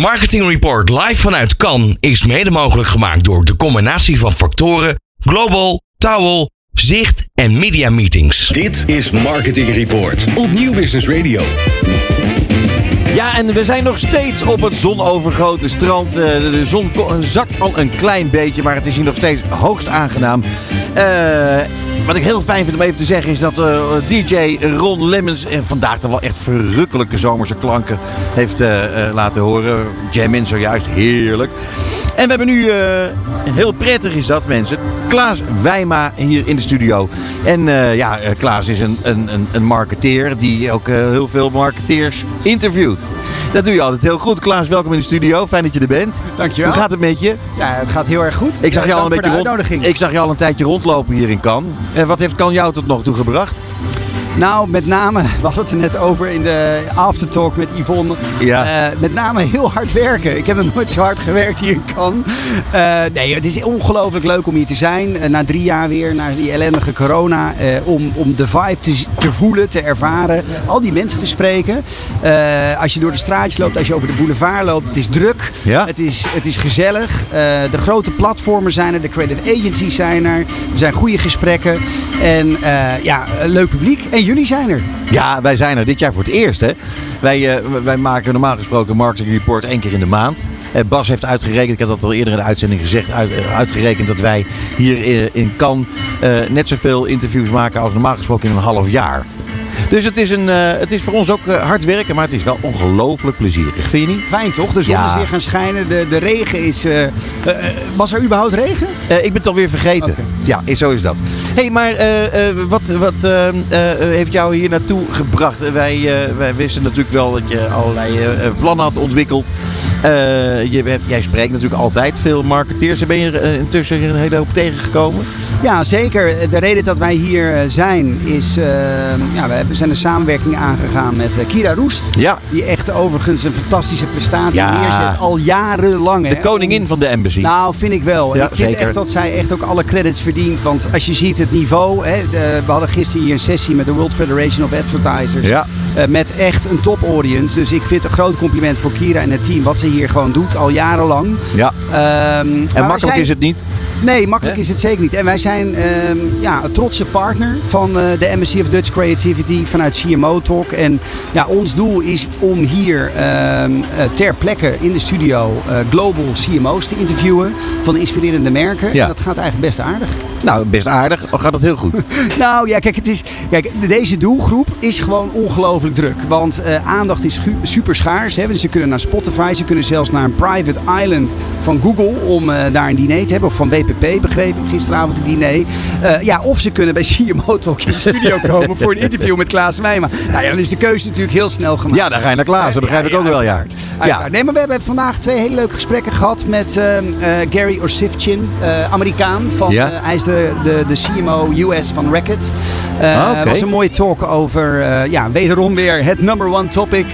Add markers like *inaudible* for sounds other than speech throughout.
Marketing Report live vanuit Cannes is mede mogelijk gemaakt door de combinatie van factoren Global, Towel, Zicht en Media Meetings. Dit is Marketing Report op Nieuw Business Radio. Ja, en we zijn nog steeds op het zonovergoten strand. Eh, De zon zakt al een klein beetje, maar het is hier nog steeds hoogst aangenaam. Eh, wat ik heel fijn vind om even te zeggen is dat eh, DJ Ron Lemmens vandaag toch wel echt verrukkelijke zomerse klanken heeft eh, eh, laten horen. Jam in zojuist, heerlijk. En we hebben nu, heel prettig is dat mensen, Klaas Wijma hier in de studio. En ja, Klaas is een, een, een, een marketeer die ook heel veel marketeers interviewt. Dat doe je altijd heel goed. Klaas, welkom in de studio. Fijn dat je er bent. Dankjewel. Hoe gaat het met je? Ja, het gaat heel erg goed. Ik zag, je al een beetje rond, ik zag je al een tijdje rondlopen hier in Cannes. En wat heeft Cannes jou tot nog toe gebracht? Nou, met name, *laughs* we hadden het er net over in de aftertalk met Yvonne. Ja. Eh, met name heel hard werken. Ik heb nog nooit zo hard gewerkt hier in Cannes. Eh, nee, het is ongelooflijk leuk om hier te zijn. Eh, na drie jaar weer, na die ellendige corona. om, om de vibe te, te voelen, te ervaren. Al die mensen te spreken. Als je door de straatjes loopt, als je over de boulevard loopt. Het is druk. Ja. Het, is, het is gezellig. De grote platformen zijn er. De creative agencies zijn er. Er zijn goede gesprekken. En ja, leuk publiek. En jullie zijn er. Ja, wij zijn er dit jaar voor het eerst. Hè? Wij, eh, wij maken normaal gesproken een marketing report één keer in de maand. Eh, Bas heeft uitgerekend, ik heb dat al eerder in de uitzending gezegd, uit- eh, uitgerekend dat wij hier in, Cannes eh, net zoveel interviews maken als normaal gesproken in een half jaar. Dus het is, een, eh, het is voor ons ook eh, hard werken, maar het is wel ongelooflijk plezierig. Vind je niet? Fijn toch? De zon Ja. is weer gaan schijnen. De, de regen is... eh, was er überhaupt regen? Ik ben het alweer vergeten. Oké. Ja, zo is dat. Hé, hey, maar wat, wat eh, eh, heeft jou hier naartoe gebracht? Wij, wij wisten natuurlijk wel dat je allerlei plannen had ontwikkeld. Eh, je, jij spreekt natuurlijk altijd veel marketeers. Ben je er eh, intussen een hele hoop tegengekomen? Ja, zeker. De reden dat wij hier eh, zijn is... ja, we zijn een samenwerking aangegaan met Kira Roest. Ja. Die echt overigens een fantastische prestatie Ja. neerzet. Al jarenlang. De hè, koningin om- van de embassy. Nou, vind ik wel. Ja, ik vind zeker. echt dat zij echt ook alle credits verdient. Want als je ziet het niveau. Hè, de- we hadden gisteren hier een sessie met de World Federation of Advertisers. Ja. Eh, met echt een top audience. Dus ik vind een groot compliment voor Kira en het team. Wat ze hier gewoon doet al jarenlang. ja. Ehm, En makkelijk zijn- is het niet. Nee, makkelijk is het zeker niet. En wij zijn ehm, ja, een trotse partner van eh, de Embassy of Dutch Creativity vanuit CMO Talk. En ja, ons doel is om hier ehm, eh, ter plekke in de studio eh, global CMO's te interviewen van inspirerende merken. Ja. En dat gaat eigenlijk best aardig. Nou, best aardig. Gaat het heel goed. *laughs* Nou ja, kijk, het is, kijk deze doelgroep is gewoon ongelooflijk druk. Want aandacht is super schaars. Hè? Dus ze kunnen naar Spotify, ze kunnen zelfs naar een private island van Google om daar een diner te hebben. Of van WPP, begreep ik gisteravond een diner. Eh, ja, of ze kunnen bij *laughs* CMO Talk in de studio komen voor een *laughs* interview met Klaas Wijma. Nou ja, dan is de keuze natuurlijk heel snel gemaakt. Ja, dan ga je naar Klaas. Dat begrijp ik ook wel, ja. Ja. Nee, maar we hebben vandaag twee hele leuke gesprekken gehad met eh, eh, Gary Orsifchin, eh, Amerikaan. Van, Ja. hij is de, de, de CMO US van Racket. Eh Ah. Het was een mooie talk over, ja, wederom weer het number one topic,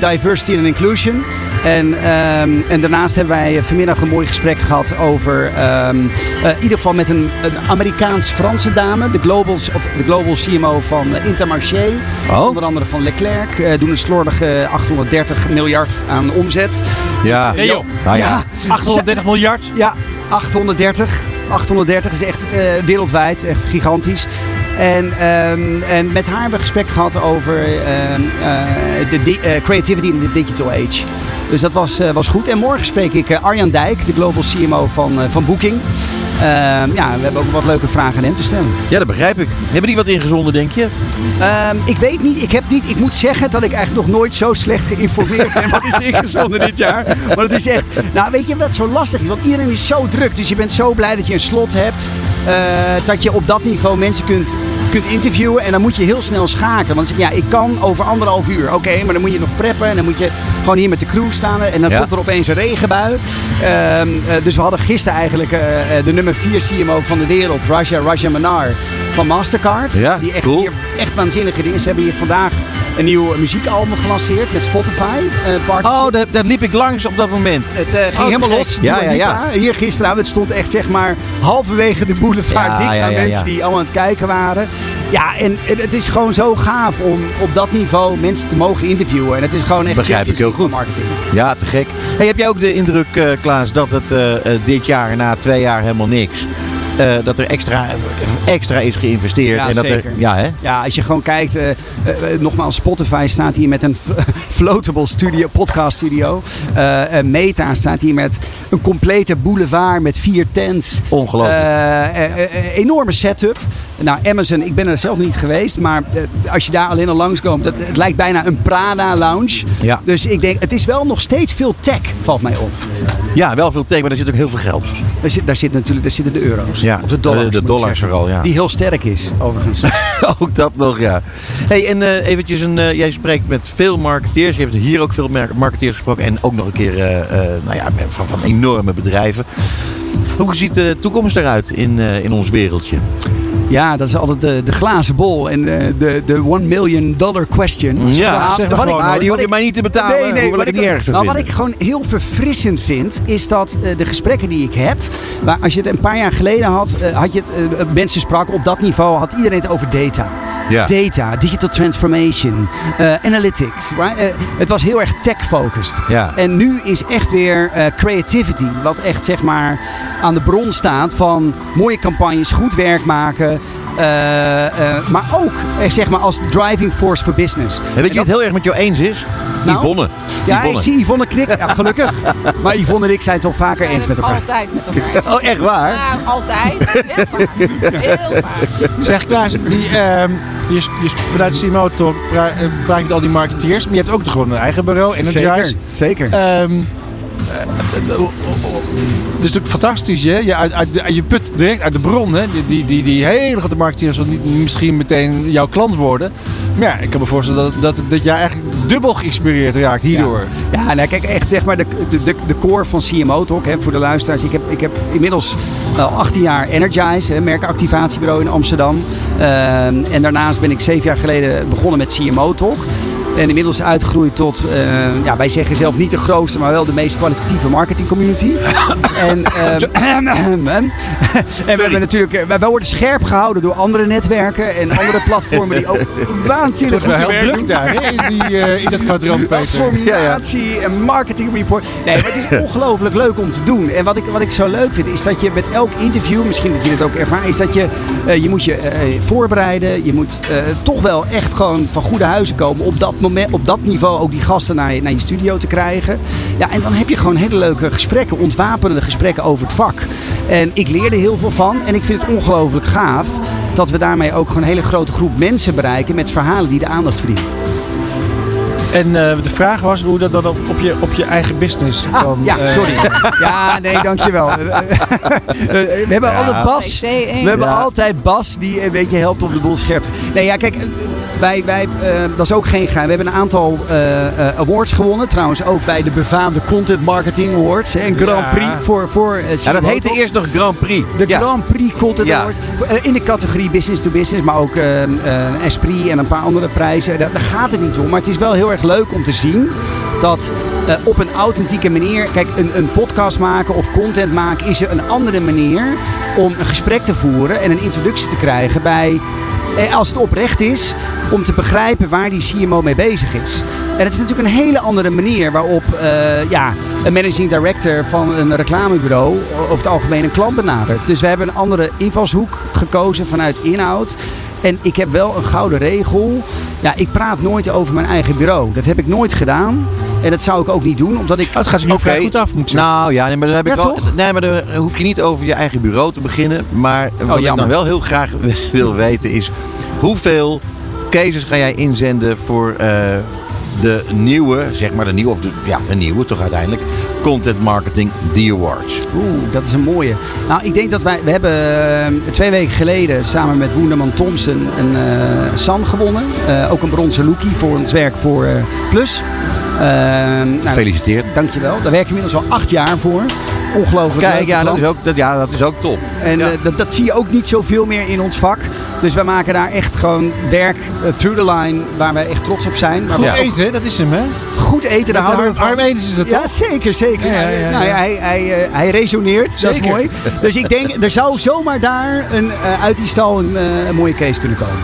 diversity and inclusion. En, ehm, en daarnaast hebben wij vanmiddag een mooi gesprek gehad over, ehm, eh, in ieder geval met een, een Amerikaans-Franse dame, de, globals, of de global CMO van eh, Intermarché. Oh. Onder andere van Leclerc. eh, doen een slordige 830 miljard aan omzet. Ja. Dus, Nee, joh. Nou ja. 830 miljard? Ja, 830. 830 is echt eh, wereldwijd, echt gigantisch. En, ehm, en met haar hebben we een gesprek gehad over ehm, eh, de di- eh, creativity in the digital age. Dus dat was, eh, was goed. En morgen spreek ik Arjan Dijk, de global CMO van, van Booking. Ehm, ja, we hebben ook wat leuke vragen aan hem te stellen. ja, dat begrijp ik. Hebben die wat ingezonden, denk je? Ik weet niet, ik heb niet, ik moet zeggen dat ik eigenlijk nog nooit zo slecht geïnformeerd ben wat is ingezonden dit jaar. Maar het is echt, nou weet je wat zo lastig is, want iedereen is zo druk, dus je bent zo blij dat je een slot hebt, dat je op dat niveau mensen kunt, kunt interviewen en dan moet je heel snel schakelen. Want dan zeg je, ja, ik kan over anderhalf uur, oké, maar dan moet je nog preppen en dan moet je gewoon hier met de crew staan en dan Ja. komt er opeens een regenbui. Ehm, eh, dus we hadden gisteren eigenlijk eh, eh, de nummer 4 CMO van de wereld, Raja Raja Manar van Mastercard. Ja, die echt cool. hier echt waanzinnige dingen. Ze hebben hier vandaag een nieuw muziekalbum gelanceerd met Spotify. eh, Oh, daar, daar liep ik langs op dat moment. het eh, ging Oh, helemaal los. Ja, ja, ja. Hier gisteravond het stond echt zeg maar halverwege de boulevard Ja, dik ja, aan ja, mensen die allemaal aan het kijken waren. Ja, en, en het is gewoon zo gaaf om op dat niveau mensen te mogen interviewen. En het is gewoon echt Begrijp ik heel goed. marketing. Ja, te gek. Hey, heb jij ook de indruk, eh, Klaas, dat het dit jaar na twee jaar helemaal niks... eh, dat er extra, extra is geïnvesteerd. Ja, en dat zeker. Er, ja, hè? Ja, als je gewoon kijkt, eh, eh, nogmaals, Spotify staat hier met een *laughs* floatable studio, podcast studio. Meta staat hier met een complete boulevard met vier tents. Ongelooflijk. Enorme setup. Nou, Amazon, ik ben er zelf niet geweest, maar eh, als je daar alleen al langskomt, dat, het lijkt bijna een Prada lounge. Ja. Dus ik denk, het is wel nog steeds veel tech, valt mij op. ja, wel veel teken, maar er zit ook heel veel geld. Daar, zit, daar, zit natuurlijk, daar zitten de euro's. Ja, of de dollars. de- dollars vooral, ja. Die heel sterk is, overigens. *laughs* ook dat nog, ja. Hey, en eh, eventjes, een, eh, jij spreekt met veel marketeers. Je hebt hier ook veel marketeers gesproken. En ook nog een keer nou ja, van, van enorme bedrijven. Hoe ziet de toekomst eruit in, in ons wereldje? Ja, dat is altijd de, de glazen bol en eh, de, de one million dollar question. Ja, zeg maar wat gewoon, ik- maar die hoef je mij niet te betalen. Nee, nee, wat ik niet erg nou, wat ik gewoon heel verfrissend vind, is dat eh, de gesprekken die ik heb, waar als je het een paar jaar geleden had, eh, had je het, mensen spraken op dat niveau, had iedereen het over data. Data, digital transformation, eh, analytics. Right? Eh, het was heel erg tech-focused. En nu is echt weer eh, creativity, wat echt zeg maar aan de bron staat van mooie campagnes, goed werk maken. Eh, eh, maar ook eh, zeg maar als driving force for business. En weet En je wie dat- het heel erg met jou eens is? Nou? Yvonne. ja, Yvonne. ik zie Yvonne knikken. Ja, gelukkig. *laughs* Maar Yvonne en ik zijn het toch vaker eens met elkaar. Altijd met elkaar. Oh, echt waar? Ja, altijd. Heel vaak. Heel vaak. Zeg Klaas, die, ehm, je, je, vanuit CMO Talk pra- praat je met al die marketeers. Maar je hebt ook gewoon een eigen bureau, Energize. Zeker, zeker. Ehm, eh, eh, eh, het is natuurlijk fantastisch, hè? Je, uit, uit, je put direct uit de bron, hè? Die, die, die, die hele grote marketeers zal niet misschien meteen jouw klant worden. Maar ja, ik kan me voorstellen dat, dat, dat jij eigenlijk dubbel geïnspireerd raakt hierdoor. Ja, nou kijk, echt zeg maar de, de, de, de core van CMO Talk, hè, voor de luisteraars. Ik heb, ik heb inmiddels al 18 jaar Energize, hè, merkenactivatiebureau in Amsterdam. Ehm, en daarnaast ben ik zeven jaar geleden begonnen met CMO Talk. En inmiddels uitgegroeid tot, eh, ja, wij zeggen zelf niet de grootste, maar wel de meest kwalitatieve marketing community. *laughs* en, *laughs* ehm, en we hebben natuurlijk, eh, wij worden scherp gehouden door andere netwerken en andere *laughs* platformen die ook waanzinnig goed heel werken. druk daar, hè? In, die, eh, in dat Peter. Transformatie en marketing report. Nee, het is ongelooflijk leuk om te doen. En wat ik, wat ik zo leuk vind, is dat je met elk interview, misschien dat je het ook ervaart, is dat je, eh, je moet je voorbereiden. Je moet toch wel echt gewoon van goede huizen komen. Op dat, op dat niveau ook die gasten naar je, naar je studio te krijgen. Ja, en dan heb je gewoon hele leuke gesprekken, ontwapenende gesprekken over het vak. En ik leer er heel veel van. En ik vind het ongelooflijk gaaf dat we daarmee ook gewoon een hele grote groep mensen bereiken met verhalen die de aandacht verdienen. En eh, de vraag was hoe dat dan op, op, je, op je eigen business Ah, kan. ja, eh, sorry. *laughs* Ja, nee, dankjewel. *laughs* Eh, we hebben Ja. altijd Bas. We hebben Ja. altijd Bas die een beetje helpt om de boel scherp te Nee, ja, kijk. Wij, wij, dat is ook geen geheim. We hebben een aantal eh, eh, awards gewonnen. Trouwens ook bij de befaamde Content Marketing Awards. hè, Een Grand Ja. Prix voor, voor Ja, dat heette eerst nog Grand Prix. De ja. Grand Prix Content Ja. Award. In de categorie business to business, maar ook Esprit en een paar andere prijzen. Daar, daar gaat het niet om. Maar het is wel heel erg leuk om te zien dat eh, op een authentieke manier. Kijk, een, een podcast maken of content maken is er een andere manier om een gesprek te voeren en een introductie te krijgen bij. eh, Als het oprecht is, om te begrijpen waar die CMO mee bezig is. En het is natuurlijk een hele andere manier waarop eh, ja, een managing director van een reclamebureau over het algemeen een klant benadert. Dus we hebben een andere invalshoek gekozen vanuit inhoud. En ik heb wel een gouden regel. Ja, ik praat nooit over mijn eigen bureau. Dat heb ik nooit gedaan. En dat zou ik ook niet doen, omdat ik... Oh, het gaat zich nu vrij goed af, moet ik zeggen. Nou ja, nee, maar dan heb ik Ja, wel. toch? Nee, maar dan hoef je niet over je eigen bureau te beginnen. Maar wat ik jammer. dan wel heel graag *laughs* wil weten is hoeveel cases ga jij inzenden voor eh, de nieuwe, zeg maar de nieuwe, of de, ja, de nieuwe toch uiteindelijk, Content Marketing The Awards. Oeh, dat is een mooie. Nou, ik denk dat wij... We hebben eh, twee weken geleden samen met Woenderman Thompson een eh, San gewonnen. Eh, ook een bronzen lookie voor ons werk voor Plus. Eh, nou, dat- Gefeliciteerd. Dankjewel. Daar werk ik inmiddels al acht jaar voor. Ongelooflijk Kijk, ja dat, is ook, dat, ja, dat is ook top. En Ja. eh, dat, dat zie je ook niet zoveel meer in ons vak. Dus wij maken daar echt gewoon werk eh, through the line waar wij echt trots op zijn. Maar Goed ook eten, dat is hem, hè? Goed eten, daar houden we van. Arm is dat Ja, toch? zeker, zeker. Ja, ja, ja, Nou, ja. hij, hij, eh, hij resoneert, dat is Zeker. mooi. Dus ik denk, er zou zomaar daar een, eh, uit die stal een, eh, een mooie case kunnen komen.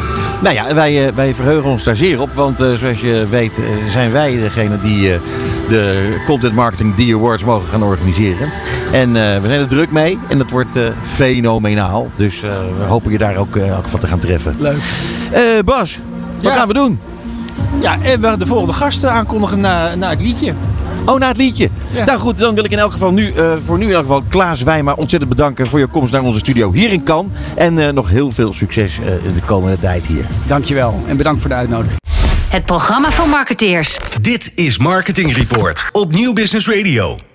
Nou ja, wij, wij verheugen ons daar zeer op. Want eh, zoals je weet zijn wij degene die eh, de Content Marketing D Awards mogen gaan organiseren. En eh, we zijn er druk mee. En dat wordt eh, fenomenaal. Dus eh, we hopen je daar ook ook van te gaan treffen. Leuk. Eh, Bas, wat Ja. gaan we doen? Ja, en we gaan de volgende gasten aankondigen na, na het liedje. Oh, na het liedje. Ja. Nou goed, dan wil ik in elk geval nu, eh, voor nu in elk geval Klaas Wijma ontzettend bedanken voor je komst naar onze studio hier in Cannes. En eh, nog heel veel succes eh, in de komende tijd hier. Dankjewel en bedankt voor de uitnodiging. Het programma van marketeers. Dit is Marketing Report op Nieuw Business Radio.